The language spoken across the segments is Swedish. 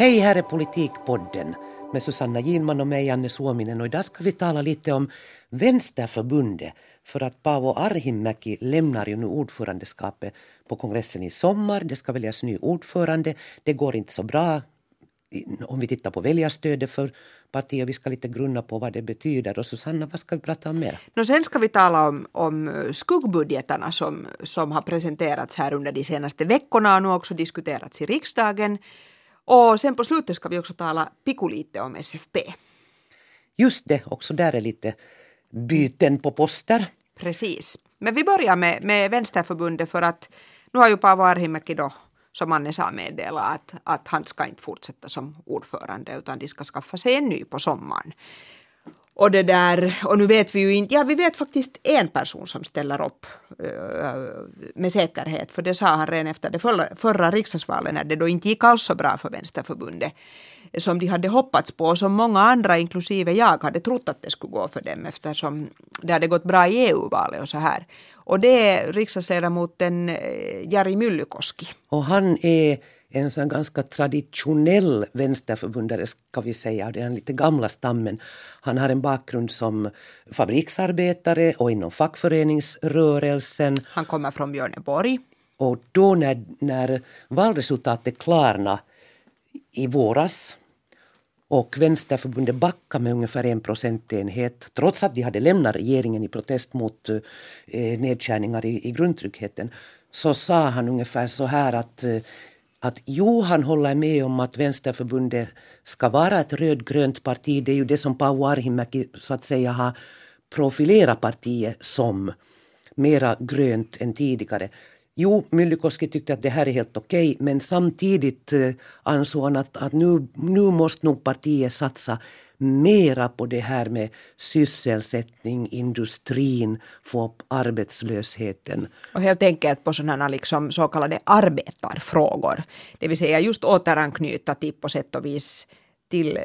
Hej, här är Politikpodden med Susanna Ginman och mig, Anne Suominen. Och idag ska vi tala lite om Vänsterförbundet för att Paavo Arhimäki lämnar ju nu ordförandeskapet på kongressen i sommar. Det ska väljas ny ordförande. Det går inte så bra om vi tittar på väljarstödet för partiet. Vi ska lite grunna på vad det betyder. Och Susanna, vad ska vi prata om mer? No, sen ska vi tala om, om skuggbudgetarna som, som har presenterats här under de senaste veckorna och nu också diskuterats i riksdagen. Och sen på slutet ska vi också tala pikulite om SFP. Just det, också där är lite byten på poster. Precis. Men vi börjar med, med Vänsterförbundet för att nu har ju Paavo Arhimäki då som Anne sa meddela att, att han ska inte fortsätta som ordförande utan de ska skaffa sig en ny på sommaren. Och det där, och nu vet vi ju inte, ja vi vet faktiskt en person som ställer upp eh, med säkerhet, för det sa han redan efter det förra, förra riksdagsvalet när det då inte gick alls så bra för Vänsterförbundet som de hade hoppats på och som många andra, inklusive jag, hade trott att det skulle gå för dem eftersom det hade gått bra i EU-valet och så här. Och det är riksdagsledamoten eh, Jari Myllykoski. Och han är en sån ganska traditionell vänsterförbundare ska vi säga, den lite gamla stammen. Han har en bakgrund som fabriksarbetare och inom fackföreningsrörelsen. Han kommer från Björneborg. Och då när, när valresultatet klarnade i våras och Vänsterförbundet backade med ungefär en procentenhet trots att de hade lämnat regeringen i protest mot eh, nedskärningar i, i grundtryggheten så sa han ungefär så här att eh, att jo, han håller med om att Vänsterförbundet ska vara ett rödgrönt parti. Det är ju det som Paavo Arhimäki så att säga har profilerat partiet som. Mera grönt än tidigare. Jo, Myllykoski tyckte att det här är helt okej okay, men samtidigt eh, ansåg han att, att nu, nu måste nog partiet satsa mera på det här med sysselsättning, industrin, få upp arbetslösheten. Och helt enkelt på sådana liksom så kallade arbetarfrågor. Det vill säga just återanknyta till på sätt och vis till eh,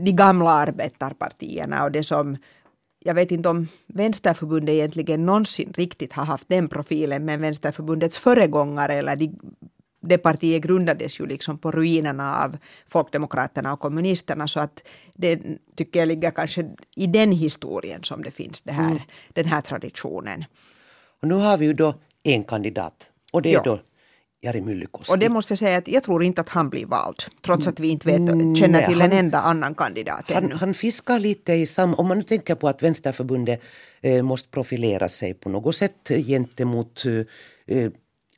de gamla arbetarpartierna och det som jag vet inte om Vänsterförbundet egentligen någonsin riktigt har haft den profilen, men Vänsterförbundets föregångare eller de, det partiet grundades ju liksom på ruinerna av Folkdemokraterna och kommunisterna så att det tycker jag ligger kanske i den historien som det finns det här, mm. den här traditionen. Och nu har vi ju då en kandidat och det är ja. då Jari Myllykoski. Och det måste jag säga att jag tror inte att han blir vald. Trots att vi inte vet, mm, känner till han, en enda annan kandidat han, han fiskar lite i samma... Om man nu tänker på att Vänsterförbundet eh, måste profilera sig på något sätt gentemot eh,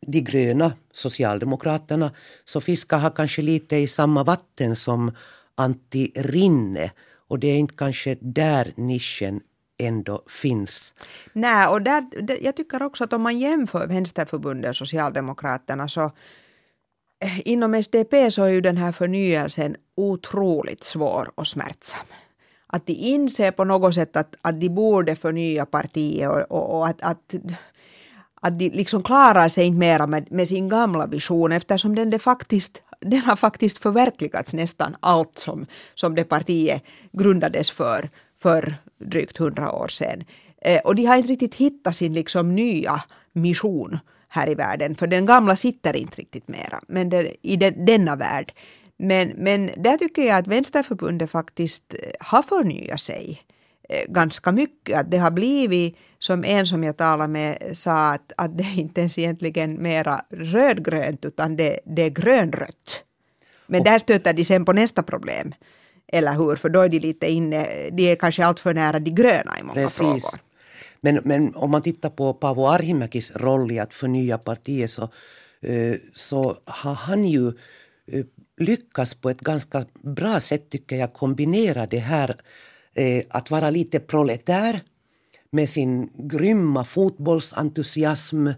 de gröna, Socialdemokraterna, så fiskar han kanske lite i samma vatten som Antti Rinne. Och det är inte kanske där nischen ändå finns. Nej, och där, jag tycker också att om man jämför Vänsterförbundet och Socialdemokraterna så eh, inom SDP så är ju den här förnyelsen otroligt svår och smärtsam. Att de inser på något sätt att, att de borde förnya partiet och, och, och att, att att de liksom klarar sig inte mera med, med sin gamla vision eftersom den, det faktiskt, den har faktiskt förverkligats nästan allt som, som det partiet grundades för för drygt hundra år sedan. Eh, och de har inte riktigt hittat sin liksom nya mission här i världen, för den gamla sitter inte riktigt mera men det, i den, denna värld. Men, men där tycker jag att Vänsterförbundet faktiskt eh, har förnyat sig eh, ganska mycket. Att det har blivit, som en som jag talade med sa, att, att det inte ens egentligen mera rödgrönt utan det, det är grönrött. Men där stöter de sen på nästa problem. Eller hur? För då är de lite inne, de är kanske allt för nära de gröna i många Precis. frågor. Men, men om man tittar på Paavo Arhimäkis roll i att förnya partiet så, eh, så har han ju eh, lyckats på ett ganska bra sätt tycker jag kombinera det här eh, att vara lite proletär med sin grymma fotbollsentusiasm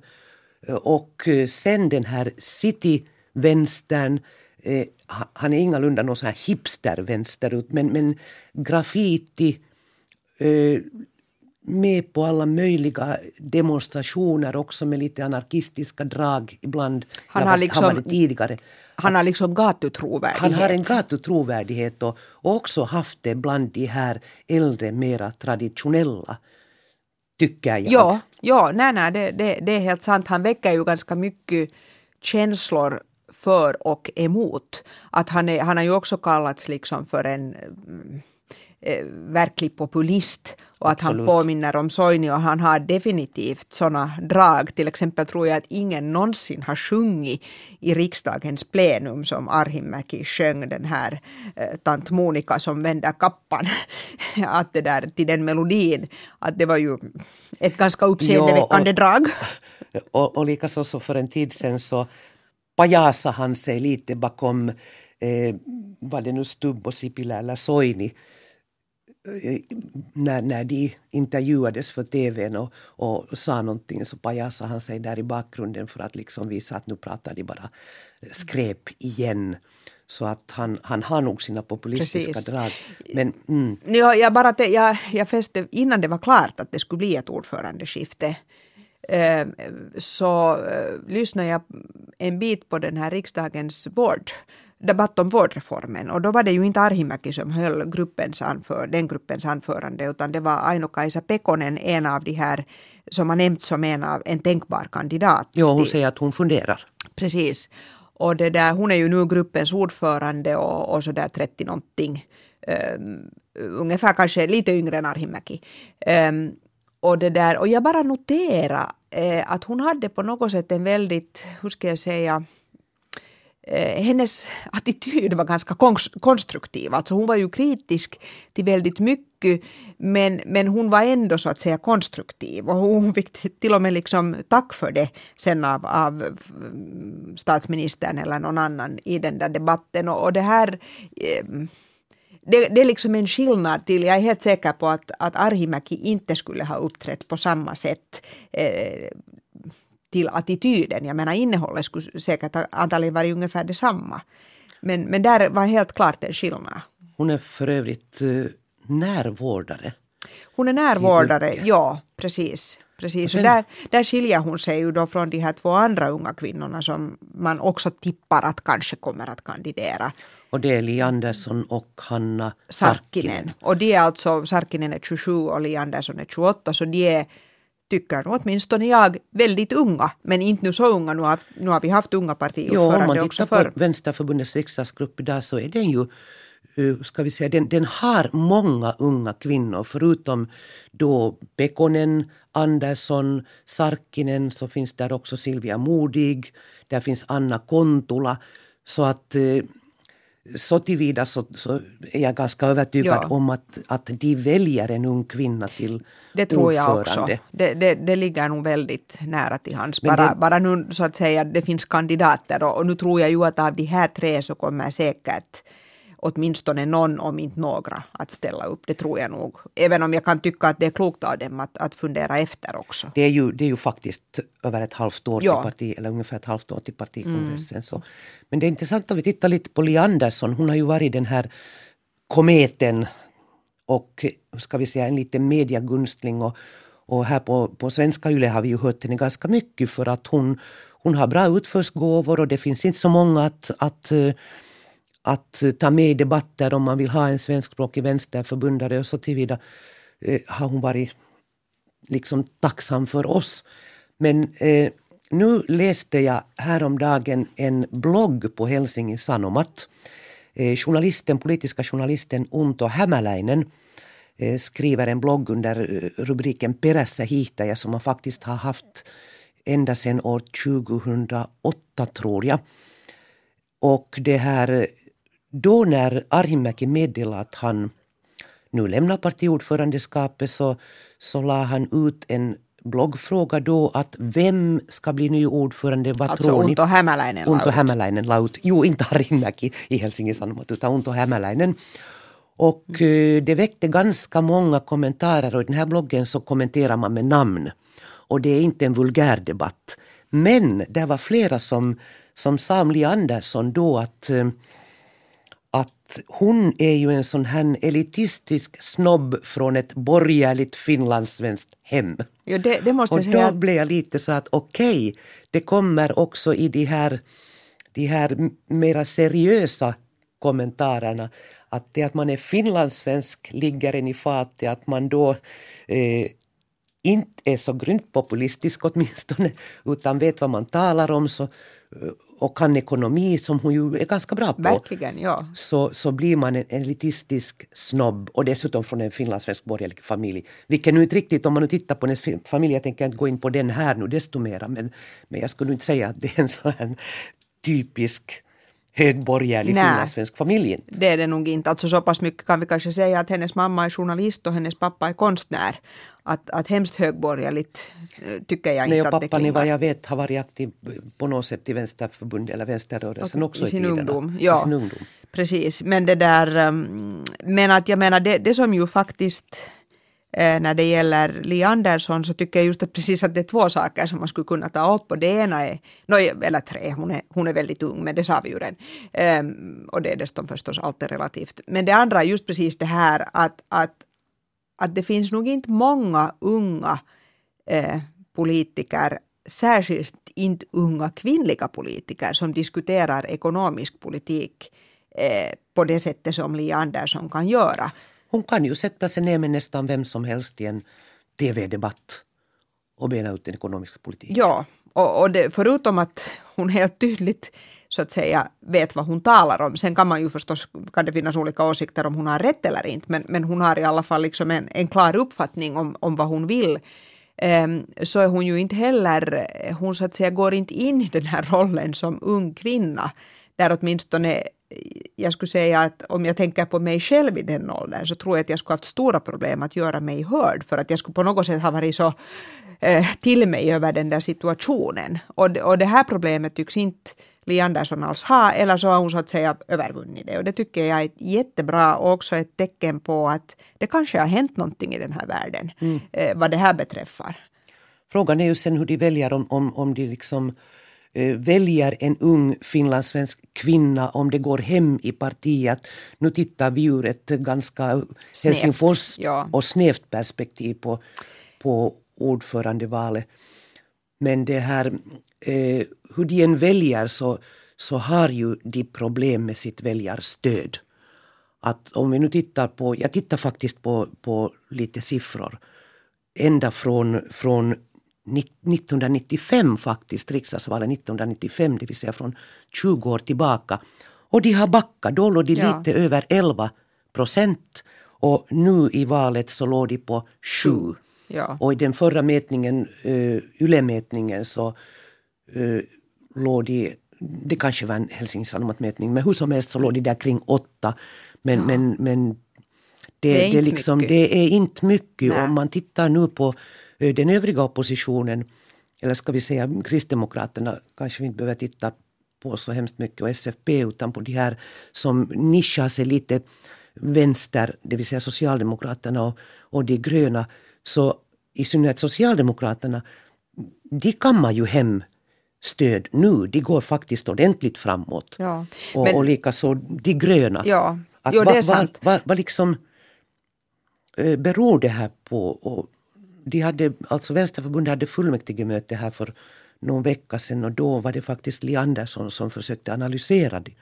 och sen den här cityvänstern eh, han är ingalunda någon sån här hipster vänsterut men, men graffiti eh, med på alla möjliga demonstrationer också med lite anarkistiska drag ibland. Han har, liksom, han tidigare. Han har liksom gatutrovärdighet. Han har en gatutrovärdighet och, och också haft det bland de här äldre, mera traditionella tycker jag. Ja, ja nej, nej, det, det, det är helt sant. Han väcker ju ganska mycket känslor för och emot. Att han, är, han har ju också kallats liksom för en eh, verklig populist och att Absolut. han påminner om Soini och han har definitivt sådana drag. Till exempel tror jag att ingen någonsin har sjungit i riksdagens plenum som Arhimäki sjöng den här eh, Tant Monika som vänder kappan. att det där till den melodin. Att det var ju ett ganska uppseendeväckande drag. Och, och likaså så för en tid sedan så pajasade han sig lite bakom eh, var det nu Stubb och Sipilä eller Soini Eh, när, när de intervjuades för tvn och, och sa någonting så pajasade han sig där i bakgrunden för att liksom visa att nu pratar de bara skräp igen. Så att han, han har nog sina populistiska Precis. drag. Men, mm. ja, jag, bara te, jag, jag fäste, innan det var klart att det skulle bli ett ordförandeskifte eh, så eh, lyssnade jag en bit på den här riksdagens board debatt om vårdreformen och då var det ju inte Arhimäki som höll gruppens anför, den gruppens anförande utan det var Aino-Kaisa Pekonen, en av de här som har nämnts som en, av, en tänkbar kandidat. Jo, hon säger att hon funderar. Precis. Och det där, hon är ju nu gruppens ordförande och, och sådär 30 någonting. Um, ungefär kanske lite yngre än Arhimäki. Um, och, det där, och jag bara noterar eh, att hon hade på något sätt en väldigt, hur ska jag säga, Eh, hennes attityd var ganska konstruktiv. Alltså hon var ju kritisk till väldigt mycket men, men hon var ändå så att säga konstruktiv och hon fick till och med liksom tack för det sen av, av mm, statsministern eller någon annan i den där debatten. Och, och det här eh, det, det, är liksom en skillnad till, jag är helt säker på att, att Arhimäki inte skulle ha uppträtt på samma sätt eh, till attityden. Jag menar innehållet skulle säkert antagligen varit ungefär detsamma. Men, men där var helt klart en skillnad. Hon är för övrigt uh, närvårdare. Hon är närvårdare, ja precis. precis. Sen, där, där skiljer hon sig ju då från de här två andra unga kvinnorna som man också tippar att kanske kommer att kandidera. Och det är Li Andersson och Hanna Sarkkinen. Sarkkinen. Och de är alltså, Sarkkinen är 27 och Li Andersson är 28 så de är tycker åtminstone jag, väldigt unga. Men inte nu så unga, nu har, nu har vi haft unga partiordförande också förr. Om man tittar på Vänsterförbundets riksdagsgrupp idag så är den ju eh, ska vi säga, den, den har många unga kvinnor. Förutom då Pekonen, Andersson, Sarkinen så finns där också Silvia Modig. Där finns Anna Kontula. Så att eh, så tillvida så, så är jag ganska övertygad ja. om att, att de väljer en ung kvinna till Det tror jag också. Det, det, det ligger nog väldigt nära till hans. Bara, det, bara nu så att säga det finns kandidater och, och, nu tror jag ju att av de här tre så kommer säkert åtminstone någon, om inte några, att ställa upp. Det tror jag nog. Även om jag kan tycka att det är klokt av dem att, att fundera efter också. Det är ju, det är ju faktiskt över ett halvt år ja. till parti, eller ungefär ett halvt år till partikongressen. Mm. Så. Men det är intressant om vi tittar lite på Li Andersson. Hon har ju varit den här kometen och ska vi säga en liten mediagunstling. Och, och här på, på svenska YLE har vi ju hört henne ganska mycket för att hon, hon har bra utförsgåvor och det finns inte så många att, att att eh, ta med i debatter om man vill ha en svenskspråkig vänsterförbundare och så tillvida eh, har hon varit liksom tacksam för oss. Men eh, nu läste jag häromdagen en blogg på Helsingin Sanomat. Eh, journalisten, politiska journalisten Unto Hämäläinen eh, skriver en blogg under eh, rubriken Perässä hiihtäjä som man faktiskt har haft ända sedan år 2008 tror jag. Och det här eh, då när Arhimäki meddelade att han nu lämnar partiordförandeskapet så, så la han ut en bloggfråga då att vem ska bli ny ordförande? Vad alltså tror Unto Hämäläinen Unto Hämäläinen la ut. Jo, inte Arhimäki i Helsingin Sanomat utan Unto Hämäläinen. Och mm. det väckte ganska många kommentarer och i den här bloggen så kommenterar man med namn. Och det är inte en vulgär debatt. Men det var flera som, som Li Andersson då att hon är ju en sån här elitistisk snobb från ett borgerligt finlandssvenskt hem. Ja, det, det måste och säga... då blev jag lite så att okej, okay, det kommer också i de här, de här mera seriösa kommentarerna att det att man är finlandssvensk ligger en i fatet, att man då eh, inte är så grymt populistisk åtminstone, utan vet vad man talar om så, och kan ekonomi som hon ju är ganska bra på. Verkligen, ja. Så, så blir man en elitistisk snobb och dessutom från en finlandssvensk borgerlig familj. Vilket nu inte riktigt, om man nu tittar på hennes familj, jag tänker inte gå in på den här nu desto mera, men, men jag skulle inte säga att det är en sån här typisk högborgerlig finlandssvensk familj. Inte. Det är det nog inte. Alltså så pass mycket kan vi kanske säga att hennes mamma är journalist och hennes pappa är konstnär. Att, att hemskt högborgerligt eh, tycker jag Nej, inte att det pappan, klingar. vad jag vet, har varit aktiv på något sätt i vänsterförbundet eller vänsterrörelsen också i sin tiderna. ungdom. Ja. I sin ungdom. Precis, men det där, um, men att jag menar det, det som ju faktiskt Eh, när det gäller Li Andersson så tycker jag just att precis att det är två saker som man skulle kunna ta upp och det ena är, no, eller tre, hon är, hon är väldigt ung men det sa vi ju redan. Um, och det är dessutom förstås alltid relativt. Men det andra är just precis det här att, att, att det finns nog inte många unga eh, politiker särskilt inte unga kvinnliga politiker som diskuterar ekonomisk politik eh, på det sättet som Li Andersson kan göra. Hon kan ju sätta sig ner med nästan vem som helst i en tv-debatt och bena ut den ekonomiska politiken. Ja, och, och det, förutom att hon helt tydligt så att säga vet vad hon talar om. Sen kan man ju förstås, kan det finnas olika åsikter om hon har rätt eller inte, men, men hon har i alla fall liksom en, en klar uppfattning om, om vad hon vill. Ehm, så är hon ju inte heller, hon så att säga går inte in i den här rollen som ung kvinna, där åtminstone jag skulle säga att om jag tänker på mig själv i den åldern så tror jag att jag skulle haft stora problem att göra mig hörd för att jag skulle på något sätt ha varit så eh, till mig över den där situationen. Och, och det här problemet tycks inte Li Andersson alls ha eller så har hon så att säga övervunnit det och det tycker jag är jättebra och också ett tecken på att det kanske har hänt någonting i den här världen eh, vad det här beträffar. Frågan är ju sen hur de väljer om, om, om de liksom väljer en ung finlandssvensk kvinna om det går hem i partiet. Nu tittar vi ur ett ganska Helsingfors ja. och snävt perspektiv på, på ordförandevalet. Men det här, eh, hur de än väljer så, så har ju de problem med sitt väljarstöd. Att om vi nu tittar på, jag tittar faktiskt på, på lite siffror. Ända från, från 1995 faktiskt, riksdagsvalet 1995, det vill säga från 20 år tillbaka. Och de har backat, då låg de Ja. lite över 11 procent. Och nu i valet så låg de på 7. Ja. Och i den förra mätningen, uh, YLE-mätningen, så uh, låg de, det kanske var en Helsingin Sanomat-mätning, men hur som helst så låg de där kring åtta. Men, men, men det, Det är det, liksom, mycket. det är inte mycket. Nej. Om man tittar nu på den övriga oppositionen, eller ska vi säga Kristdemokraterna, kanske vi inte behöver titta på så hemskt mycket, och SFP, utan på de här som nischar sig lite vänster, det vill säga Socialdemokraterna och, och de gröna, så i synnerhet Socialdemokraterna, de kammar ju hem stöd nu. De går faktiskt ordentligt framåt. Ja. Och, Men- och likaså de gröna. Ja, Att jo, det vad- är sant. Vad, vad, vad liksom eh, beror det här på? Och de hade, alltså Vänsterförbundet hade fullmäktigemöte här för någon vecka sedan och då var det faktiskt Li Andersson som försökte analysera det,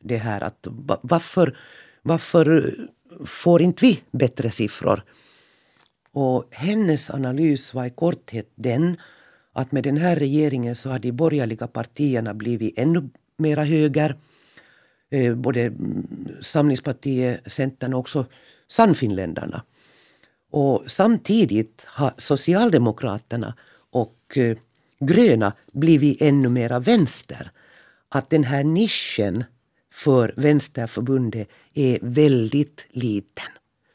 det här. Att, varför, varför eh, får inte vi bättre siffror? Och hennes analys var i korthet den att med den här regeringen så har de borgerliga partierna blivit ännu mera höger. Eh, både mm, Samlingspartiet, Centern och också Sannfinländarna. Och samtidigt har Socialdemokraterna och eh, gröna blivit ännu mera vänster. Att den här nischen för Vänsterförbundet är väldigt liten.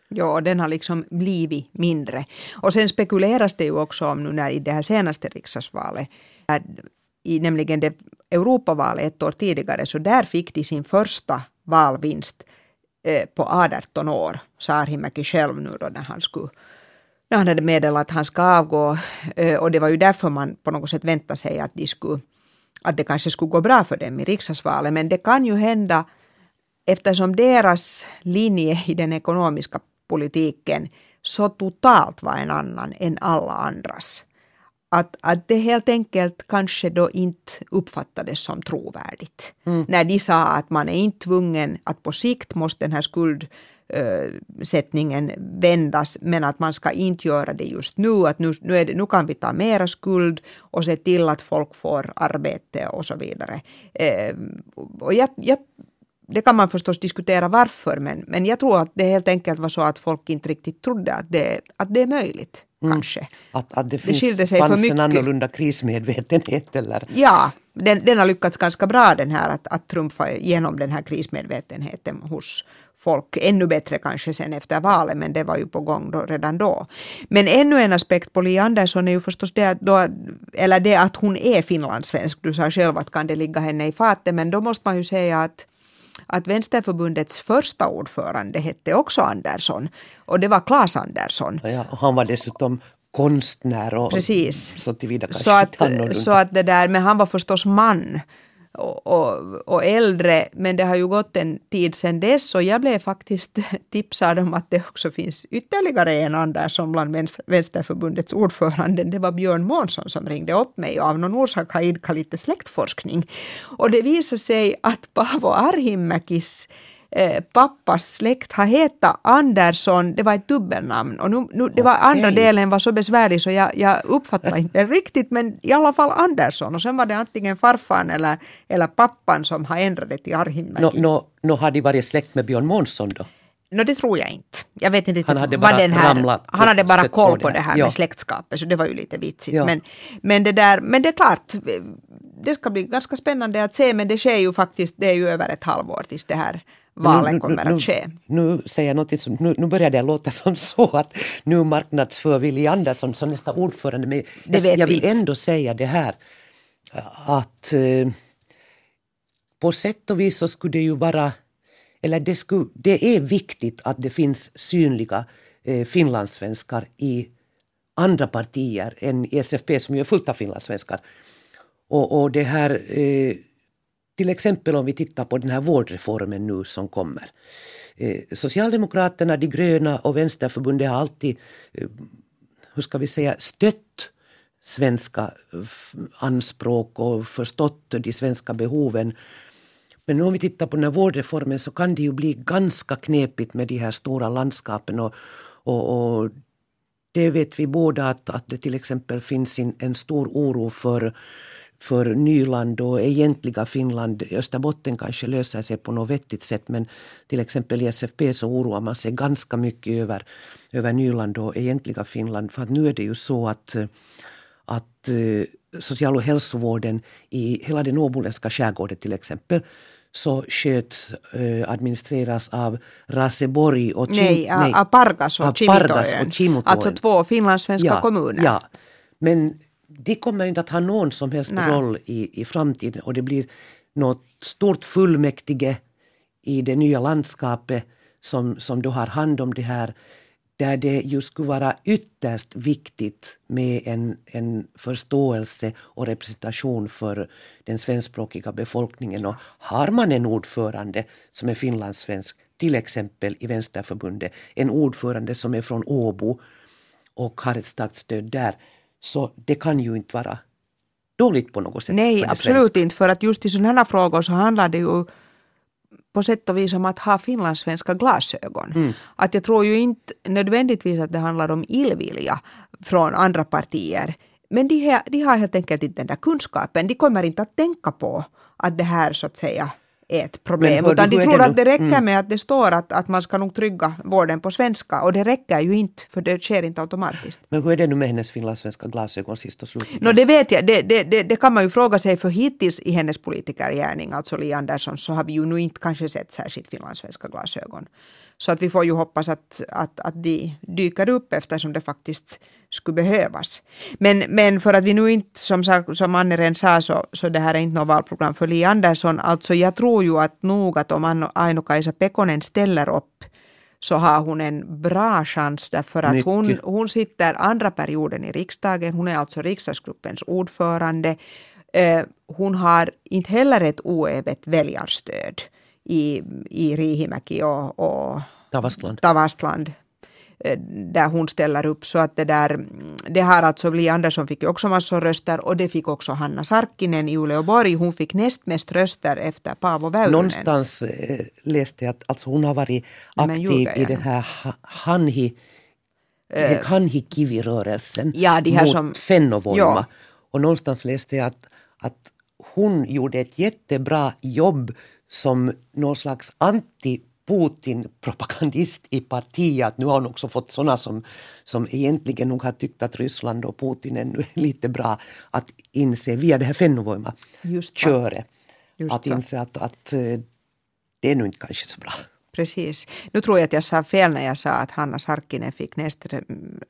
Ja, den har liksom blivit mindre. Och sen spekuleras det ju också om nu när i det här senaste riksdagsvalet, i nämligen det Europavalet ett år tidigare, så där fick de sin första valvinst eh, på 18 år, sa Arhimäki själv nu då när han skulle när han hade meddelat att han ska avgå. Eh, och det var ju därför man på något sätt väntade sig att de skulle att det kanske skulle gå bra för dem i riksdagsvalet. Men det kan ju hända eftersom deras linje i den ekonomiska politiken så totalt var en annan än alla andras. Att, att det helt enkelt kanske då inte uppfattades som trovärdigt. När de sa att man är inte tvungen, att på sikt måste den här skuld sättningen vändas men att man ska inte göra det just nu. Att nu, nu, det, nu kan vi ta mera skuld och se till att folk får arbete och så vidare. och jag, jag det kan man förstås diskutera varför, men, men jag tror att det helt enkelt var så att folk inte riktigt trodde att det, att det är möjligt. Mm. Kanske. Att, att det, finns, det sig fanns en annorlunda krismedvetenhet eller? Ja, den, den har lyckats ganska bra den här att, att trumfa igenom den här krismedvetenheten hos folk. Ännu bättre kanske sen efter valet, men det var ju på gång då, redan då. Men ännu en aspekt på Li Andersson är ju förstås det att, då, eller det att hon är finlandssvensk. Du sa själv att kan det ligga henne i fatet, men då måste man ju säga att att Vänsterförbundets första ordförande hette också Andersson och det var Claes Andersson. Ja, och han var dessutom konstnär och Precis. så tillvida kanske så att, så att det där, men han var förstås man och, och, och, äldre, men det har ju gått en tid sedan dess och jag blev faktiskt tipsad om att det också finns ytterligare en Andersson bland Vänsterförbundets ordförande. Det var Björn Månsson som ringde upp mig och av någon orsak har idkat lite släktforskning. Och det visade sig att Paavo Arhimäkis eh, pappas släkt har hetat Andersson, det var ett dubbelnamn och nu, nu, det var okay. andra delen var så besvärlig så jag, jag uppfattade inte riktigt men i alla fall Andersson och sen var det antingen farfan eller, eller pappan som har ändrat det till Arhimäki. Nå, no, no, har de varit släkt med Björn Månsson då? No, det tror jag inte. Jag vet inte han hade vad den här, Han hade bara koll på det här, ja. med släktskapet, så det var ju lite vitsigt. Ja. Men, men, det där, men det är klart, det ska bli ganska spännande att se, men det sker ju faktiskt, det är ju över ett halvår tills det här valen kommer att ske. Nu, säger jag något som, nu, nu börjar det låta som så att nu marknadsför Willy Andersson som nästa ordförande. Men det jag, jag vill ändå säga det här att eh, på sätt och vis så skulle det ju vara, eller det, skulle, det är viktigt att det finns synliga eh, finlandssvenskar i andra partier än SFP som ju är fullt av finlandssvenskar. Och, och det här eh, till exempel om vi tittar på den här vårdreformen nu som kommer. Eh, Socialdemokraterna, de gröna och Vänsterförbundet har alltid, eh, hur ska vi säga, stött svenska eh, anspråk och förstått de svenska behoven. Men nu om vi tittar på den här vårdreformen så kan det ju bli ganska knepigt med de här stora landskapen och, och, och det vet vi båda att, att det till exempel finns en, en stor oro för för Nyland och egentliga Finland. Österbotten kanske löser sig på något vettigt sätt men till exempel i SFP så oroar man sig ganska mycket över, över Nyland och egentliga Finland. För att nu är det ju så att, att eh, social och hälsovården i hela den åboländska skärgården till exempel så sköts, äh, administreras av Raseborg och Kim, nej, nej, av Pargas och Kimitojen. Alltså två finlandssvenska ja, kommuner. Ja, men de kommer inte att ha någon som helst Nej. roll i, i framtiden och det blir något stort fullmäktige i det nya landskapet som, som då har hand om det här där det just skulle vara ytterst viktigt med en, en förståelse och representation för den svenskspråkiga befolkningen. Och har man en ordförande som är finlandssvensk, till exempel i Vänsterförbundet, en ordförande som är från Åbo och har ett starkt stöd där, så det kan ju inte vara dåligt på något sätt. Nej, absolut svenska. inte. För att just i sådana här frågor så handlar det ju på sätt och vis om att ha finlandssvenska glasögon. Mm. Att jag tror ju inte nödvändigtvis att det handlar om illvilja från andra partier. Men de, här, de har helt enkelt inte den där kunskapen. De kommer inte att tänka på att det här så att säga är ett problem. Men, utan de tror att det räcker mm. med att det står att, att man ska nog trygga vården på svenska och det räcker ju inte för det sker inte automatiskt. Men hur är det nu med hennes finlandssvenska glasögon sist och slut? No, det vet jag, det, det, det, det, kan man ju fråga sig för hittills i hennes politikergärning, alltså Li Andersson, så har vi ju nu inte kanske sett särskilt finlandssvenska glasögon. Så att vi får ju hoppas att, att, att de dyker upp eftersom det faktiskt skulle behövas. Men, men för att vi nu inte, som, som Anne redan sa, så, så det här är inte något valprogram för Li Andersson. Alltså jag tror ju att nog att om Aino-Kaisa Pekonen ställer upp så har hon en bra chans därför att hon, hon sitter andra perioden i riksdagen. Hon är alltså riksdagsgruppens ordförande. Eh, hon har inte heller ett oävet väljarstöd i, i Riihimäki och, och Tavastland. Tavastland eh, där hon ställer upp. Så att det där, det har alltså Li Andersson fick ju också massor röster och det fick också Hanna Sarkkinen i Uleåborg. Hon fick näst mest röster efter Paavo Väyrynen. Någonstans eh, läste jag att alltså hon har varit aktiv i den här Hanhi eh, Hanhikivi-rörelsen ja, de här mot som, Fennovoima. Ja. Och någonstans läste jag att, att hon gjorde ett jättebra jobb som någon slags anti Putin-propagandist i partiet. Att nu har hon också fått sådana som, som egentligen nog har tyckt att Ryssland och Putin är lite bra att inse via det här Fennovoima-köret. Att inse att, att eh, det är nog inte kanske så bra. Precis. Nu tror jag att jag sa fel när jag sa att Hanna Sarkkinen fick näst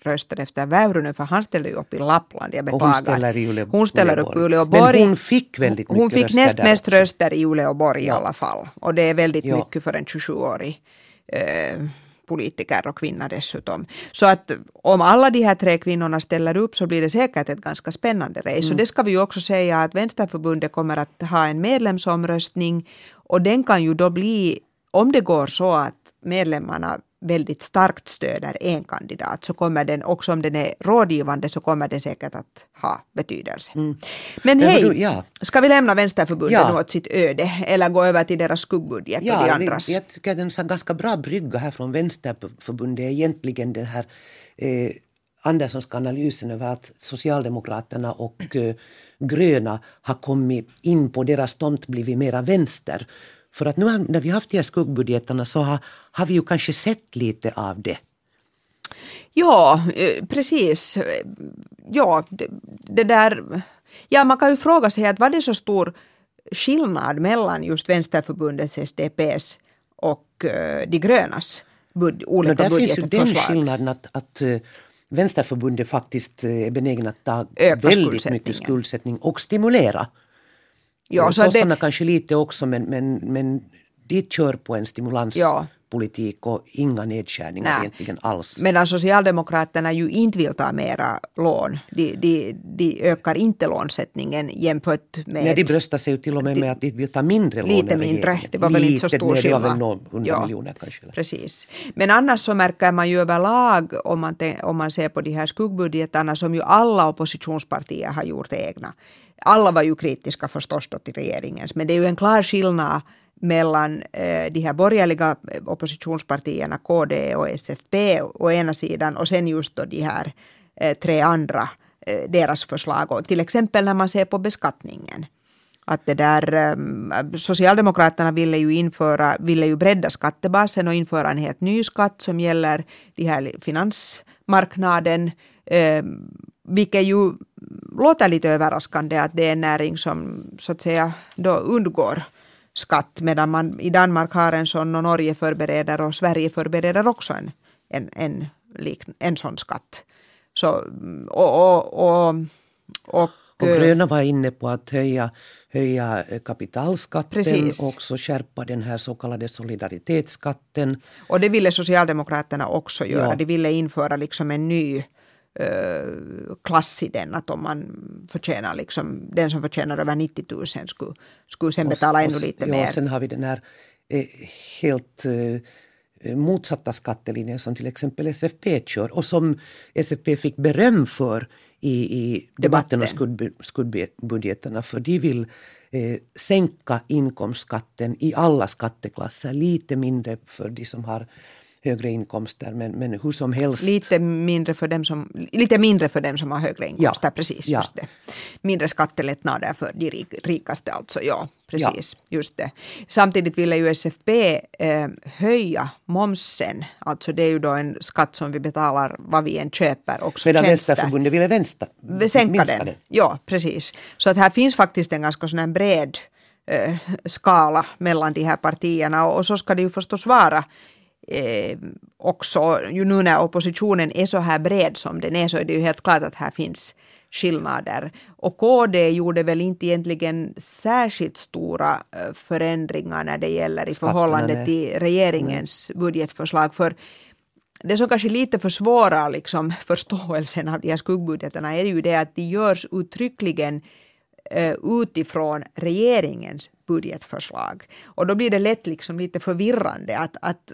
röster efter Väyrynen för han ställde ju upp i Lappland. Jag beklagar. Och hon ställer, i Ule, hon ställer upp i Uleåborg. Men hon fick väldigt mycket Hon fick näst mest också. röster i Uleåborg ja. i alla fall. Och det är väldigt ja. mycket för en 27-årig eh, politiker och kvinna dessutom. Så att om alla de här tre kvinnorna ställer upp så blir det säkert ett ganska spännande race. Mm. Och det ska vi ju också säga att Vänsterförbundet kommer att ha en medlemsomröstning och den kan ju då bli om det går så att medlemmarna väldigt starkt stöder en kandidat så kommer den, också om den är rådgivande, så kommer det säkert att ha betydelse. Mm. Men hej, du, ja. ska vi lämna Vänsterförbundet ja. åt sitt öde eller gå över till deras skuggbudget ja, och de andras? Jag tycker att en ganska bra brygga här från Vänsterförbundet är egentligen den här eh, Anderssonska analysen över att Socialdemokraterna och eh, gröna har kommit in på deras tomt blivit mera vänster. För att nu när vi haft de här skuggbudgeterna så har, har vi ju kanske sett lite av det. Ja, precis. Ja, det, det där... Ja, man kan ju fråga sig att var det så stor skillnad mellan just Vänsterförbundets, SDPs och uh, de grönas bud, olika no, där budgetförslag? finns ju den skillnaden att, att uh, Vänsterförbundet faktiskt är benägen att ta Öka väldigt mycket skuldsättning och stimulera Ja, så Sossarna det... kanske lite också men, men, men de kör på en stimulanspolitik ja. och inga nedskärningar Nej. egentligen alls. Medan Socialdemokraterna ju inte vill ta mera lån. De, de, de ökar inte lånsättningen jämfört med... Nej, de bröstar sig ju till och med med att de vill ta mindre lån Lite mindre, det var väl inte så stor skillnad. Det var väl någon hundra ja, miljoner kanske. Precis. Men annars så märker man ju överlag om man, om man ser på de här skuggbudgetarna som ju alla oppositionspartier har gjort egna alla var ju kritiska förstås då till regeringens, men det är ju en klar skillnad mellan eh, de här borgerliga eh, oppositionspartierna, KD och SFP å ena sidan och sen just då de här eh, tre andra, eh, deras förslag. Och till exempel när man ser på beskattningen. Att det där, eh, Socialdemokraterna ville ju, införa, ville ju bredda skattebasen och införa en helt ny skatt som gäller de här finansmarknaden. Eh, Eh, vilket ju låter lite överraskande att det är en näring som så att säga då undgår skatt medan man i Danmark har en sån och Norge förbereder och Sverige förbereder också en, en, en, en sån skatt. Så, och, och, och, och, och gröna var inne på att höja, höja kapitalskatten precis. och också skärpa den här så kallade solidaritetsskatten. Och det ville Socialdemokraterna också göra. Ja. De ville införa liksom en ny klass i den att om man förtjänar liksom, den som förtjänar över 90 000 skulle, skulle sen betala och, ännu lite ja, mer. Sen har vi den här eh, helt eh, motsatta skattelinjen som till exempel SFP kör och som SFP fick beröm för i, i debatten om skuld, skuldbudgeterna för de vill eh, sänka inkomstskatten i alla skatteklasser lite mindre för de som har högre inkomster men, men hur som helst. Lite mindre för dem som, lite mindre för dem som har högre inkomster, ja. precis. Ja. Just det. Mindre skattelättnader för de rik, rikaste alltså, ja. Precis, ja. just det. Samtidigt ville ju SFP eh, höja momsen, alltså det är ju då en skatt som vi betalar vad vi än köper. Också Medan Vänsterförbundet ville vänsta, sänka den. den. Ja, precis. Så att här finns faktiskt en ganska sån bred eh, skala mellan de här partierna och, och så ska det ju förstås vara eh, också, ju nu när oppositionen är så här bred som den är så är det ju helt klart att här finns skillnader. Och KD gjorde väl inte egentligen särskilt stora eh, förändringar när det gäller i Skatterna förhållande till regeringens nej. budgetförslag. För det som kanske lite försvårar liksom förståelsen av de här skuggbudgeterna är ju det att de görs uttryckligen eh, utifrån regeringens budgetförslag. Och då blir det lätt liksom lite förvirrande att, att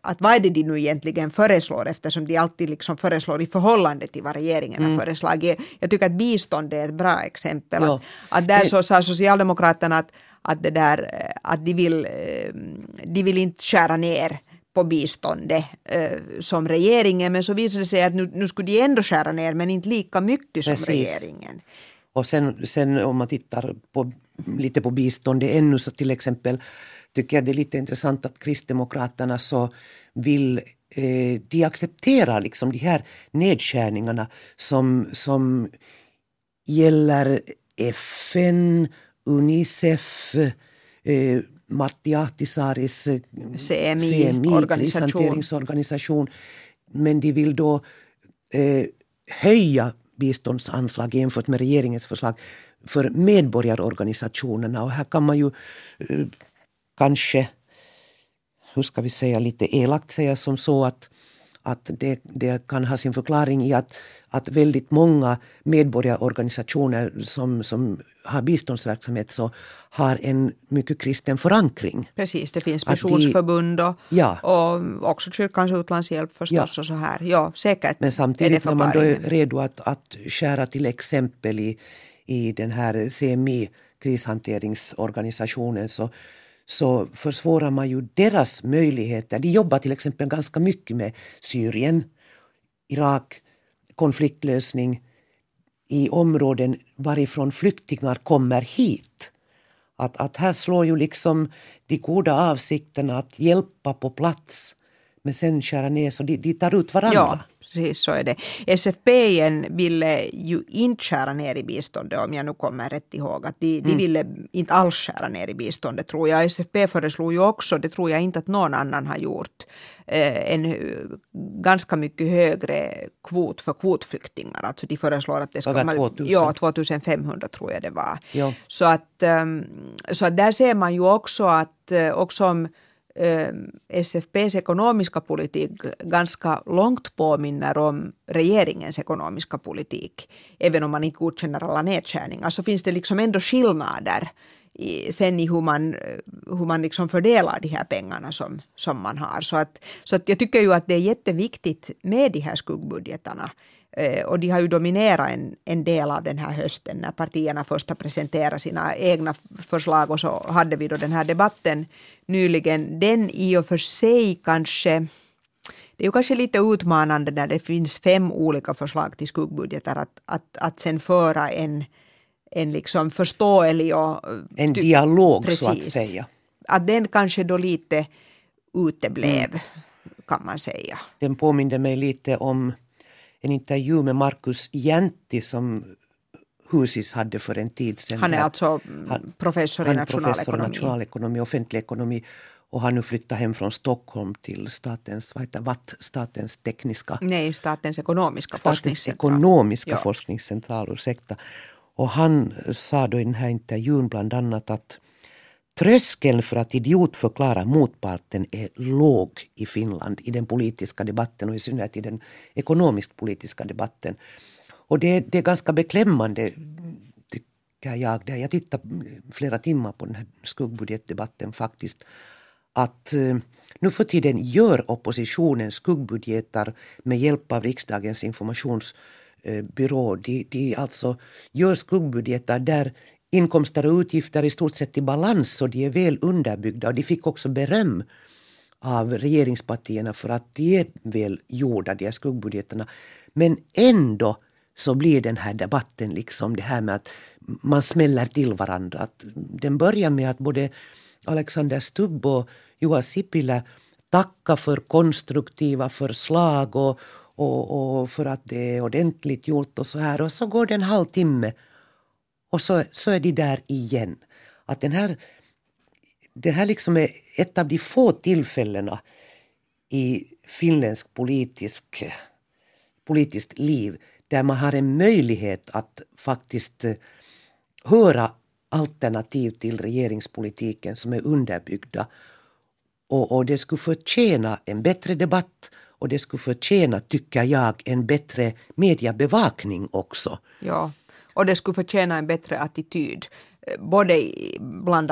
att vad är det de nu egentligen föreslår eftersom de alltid liksom föreslår i förhållande till vad regeringen mm. har föreslagit. Jag tycker att bistånd är ett bra exempel. Att, att där så sa Socialdemokraterna att, att, det där, att de, vill, eh, de vill inte skära ner på biståndet eh, som regeringen men så visade det sig att nu, nu skulle de ändå skära ner men inte lika mycket som Precis. regeringen. Och sen, sen om man tittar på, lite på biståndet ännu så till exempel tycker jag det är lite intressant att Kristdemokraterna så vill eh, de accepterar liksom de här nedskärningarna som, som gäller FN, Unicef, eh, Martti Ahtisaaris CMI, CMI krishanteringsorganisation. Men de vill då eh, höja biståndsanslag jämfört med regeringens förslag för medborgarorganisationerna. Och här kan man ju eh, kanske, hur ska vi säga, lite elakt säga som så att, att det, det kan ha sin förklaring i att, att väldigt många medborgarorganisationer som, som har biståndsverksamhet så har en mycket kristen förankring. Precis, det finns missionsförbund och, ja. och också kyrkans utlandshjälp förstås ja. och så här. Ja, säkert Men samtidigt när man då är redo att, att skära till exempel i, i den här CMI krishanteringsorganisationen så, så försvårar man ju deras möjligheter. De jobbar till exempel ganska mycket med Syrien, Irak, konfliktlösning i områden varifrån flyktingar kommer hit. Att, att här slår ju liksom de goda avsikterna att hjälpa på plats men sen skära ner så de, de tar ut varandra. Ja, precis så är det. SFP ville ju inte skära ner i biståndet om jag nu kommer rätt ihåg. Att de, mm. de ville inte alls skära ner i biståndet tror jag. SFP föreslog ju också, det tror jag inte att någon annan har gjort, eh, en ganska mycket högre kvot för kvotflyktingar. Alltså de föreslår att det ska vara 2000. Ja, 2500 tror jag det var. Så, att, um, så att där ser man ju också att uh, också om Eh, SFPs ekonomiska politik ganska långt påminner om regeringens ekonomiska politik. Även om man inte godkänner alla nedskärningar så finns det liksom ändå skillnader i, sen i hur man, hur man liksom fördelar de här pengarna som, som man har. Så, att, så att jag tycker ju att det är jätteviktigt med de här skuggbudgetarna. Eh, och de har ju dominerat en, en del av den här hösten när partierna först har presenterat sina egna förslag och så hade vi då den här debatten nyligen. Den i och för sig kanske det är ju kanske lite utmanande när det finns fem olika förslag till skuggbudgetar att, att, att sen föra en, en liksom förståelig och... En dialog precis, så att säga. Att den kanske då lite uteblev mm. kan man säga. Den påminde mig lite om en intervju med Markus Jäntti som Husis hade för en tid sedan. Han är alltså han, professor i nationalekonomi. Professor i nationalekonomi offentlig ekonomi och har nu flyttat hem från Stockholm till statens, vad heter Watt, statens tekniska... Nej, statens ekonomiska statens forskningscentral. ekonomiska ja. forskningscentral, ursäkta. Och han sa då i den här intervjun bland annat att Tröskeln för att idiotförklara motparten är låg i Finland i den politiska debatten och i synnerhet i den ekonomiskt politiska debatten. Och det, det är ganska beklämmande tycker jag. Jag tittade flera timmar på den här skuggbudgetdebatten faktiskt. Att eh, nu för tiden gör oppositionen skuggbudgetar med hjälp av riksdagens informationsbyrå. De, de alltså gör skuggbudgetar där inkomster och utgifter i stort sett i balans och de är väl underbyggda. Och de fick också beröm av regeringspartierna för att de är väl gjorda, de här skuggbudgeterna. Men ändå så blir den här debatten liksom det här med att man smäller till varandra. Att den börjar med att både Alexander Stubb och Juha Sipilä tackar för konstruktiva förslag och, och, och, för att det är ordentligt gjort och så här. Och så går det en halvtimme och så, så är de där igen. Att den här, det här liksom är ett av de få tillfällena i finländsk politisk, politiskt liv där man har en möjlighet att faktiskt eh, höra alternativ till regeringspolitiken som är underbyggda. Och, och det skulle förtjäna en bättre debatt och det skulle förtjäna, tycker jag, en bättre mediebevakning också. Ja, och det skulle förtjäna en bättre attityd eh, både bland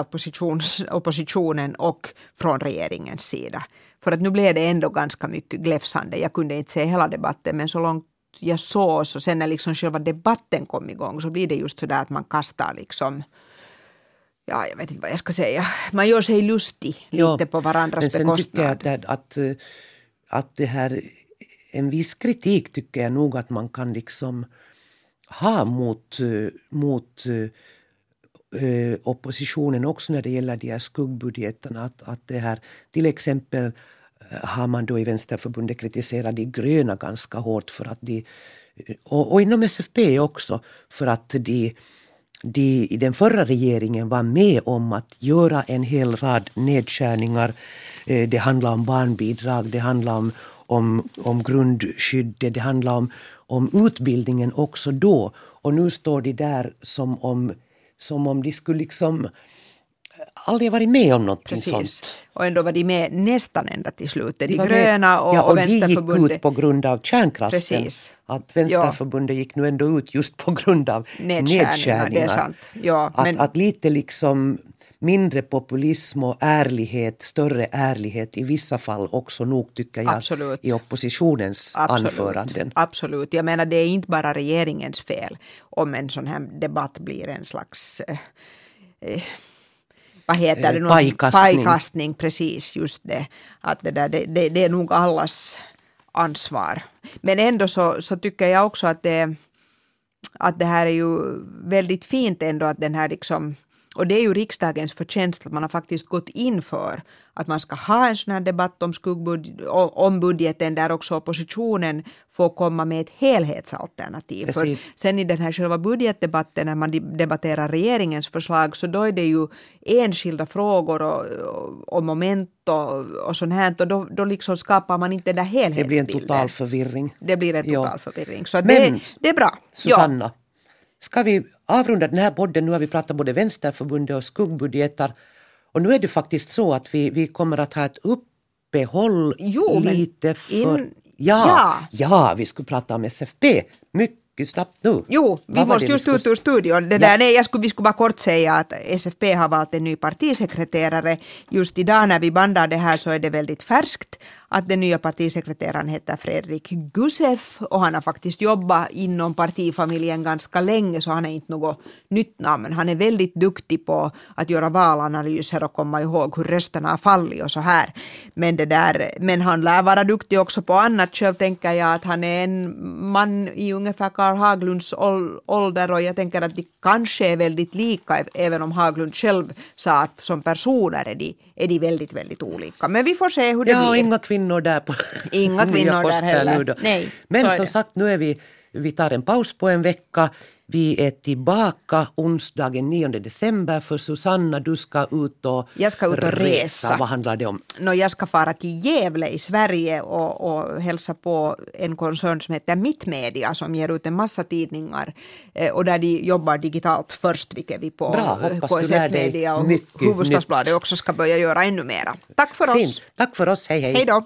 oppositionen och från regeringens sida. För att nu blev det ändå ganska mycket gläfsande. Jag kunde inte se hela debatten men så långt jag såg så sen när liksom själva debatten kom igång så blir det just så där att man kastar liksom ja, jag vet inte vad jag ska säga. Man gör sig lustig lite ja, på varandras men bekostnad. Sen tycker jag att, att, att det här, en viss kritik tycker jag nog att man kan liksom ha mot, eh, mot eh, eh, oppositionen också när det gäller de här skuggbudgeterna. Att, att det här, till exempel har man då i Vänsterförbundet kritiserat de gröna ganska hårt för att de, och, och inom SFP också, för att de de i den förra regeringen var med om att göra en hel rad nedskärningar. Det handlar om barnbidrag, det handlar om, om, om grundskyddet, det handlar om, om utbildningen också då. Och nu står de där som om, som om de skulle liksom aldrig varit med om något sånt. Och ändå var de med nästan ända till slutet. De, de gröna och, ja, och, och Vänsterförbundet. de gick ut på grund av kärnkraften. Precis. Att Vänsterförbundet ja. gick nu ändå ut just på grund av nedskärningar. nedskärningar. Det är sant. Ja, att, men... att lite liksom mindre populism och ärlighet, större ärlighet i vissa fall också nog tycker jag Absolut. i oppositionens Absolut. anföranden. Absolut, jag menar det är inte bara regeringens fel om en sån här debatt blir en slags eh, eh vad heter det? Pajkastning. Pajkastning, precis just det. Att det, där, det, det, det är nog allas ansvar. Men ändå så, så tycker jag också att det, att det här är ju väldigt fint ändå att den här liksom och det är ju riksdagens förtjänst att man har faktiskt gått in för att man ska ha en sån här debatt om, skuggbud om budgeten där också oppositionen får komma med ett helhetsalternativ. Precis. För sen i den här själva budgetdebatten när man debatterar regeringens förslag så då är det ju enskilda frågor och, och, och moment och, och sånt här och då, då liksom skapar man inte den där helhetsbilden. Det blir en total förvirring. Det blir en total ja. förvirring. Så Men, det, det är bra. Susanna, ja. ska vi avrunda den här podden? Nu har vi pratat både Vänsterförbundet och skuggbudgetar. Och nu är det faktiskt så att vi, vi kommer att ha ett uppehåll jo, lite för... In, ja, ja, ja, vi skulle prata om SFP. Mycket snabbt nu. Jo, vi måste just ut ur studion. Det ja. där, nej, jag skulle, vi skulle bara kort säga att SFP har valt en ny partisekreterare. Just idag när vi bandar det här så är det väldigt färskt att den nya partisekreteraren heter Fredrik Gusef och han har faktiskt jobbat inom partifamiljen ganska länge så han är inte något nytt namn. Han är väldigt duktig på att göra valanalyser och komma ihåg hur rösterna har fallit och så här. Men, det där, men han lär vara duktig också på annat. Själv tänker jag att han är en man i ungefär Karl Haglunds ålder och jag tänker att de kanske är väldigt lika även om Haglund själv sa att som personer är de, är de väldigt, väldigt olika. Men vi får se hur det ja, blir. Kvinnor där på Inga kvinnor där heller. Nej, Men som sagt, nu är vi, vi tar en paus på en vecka. Vi är tillbaka onsdagen 9 december för Susanna, du ska ut och, jag ska ut och resa. resa. Vad handlar det om? No, jag ska fara till Gävle i Sverige och, och hälsa på en koncern som heter Mittmedia som ger ut en massa tidningar eh, och där de jobbar digitalt först, vilket vi på Bra, KSF Media och Hufvudstadsbladet också ska börja göra ännu mera. Tack för Fint. oss. Tack för oss, hej hej. Hej då.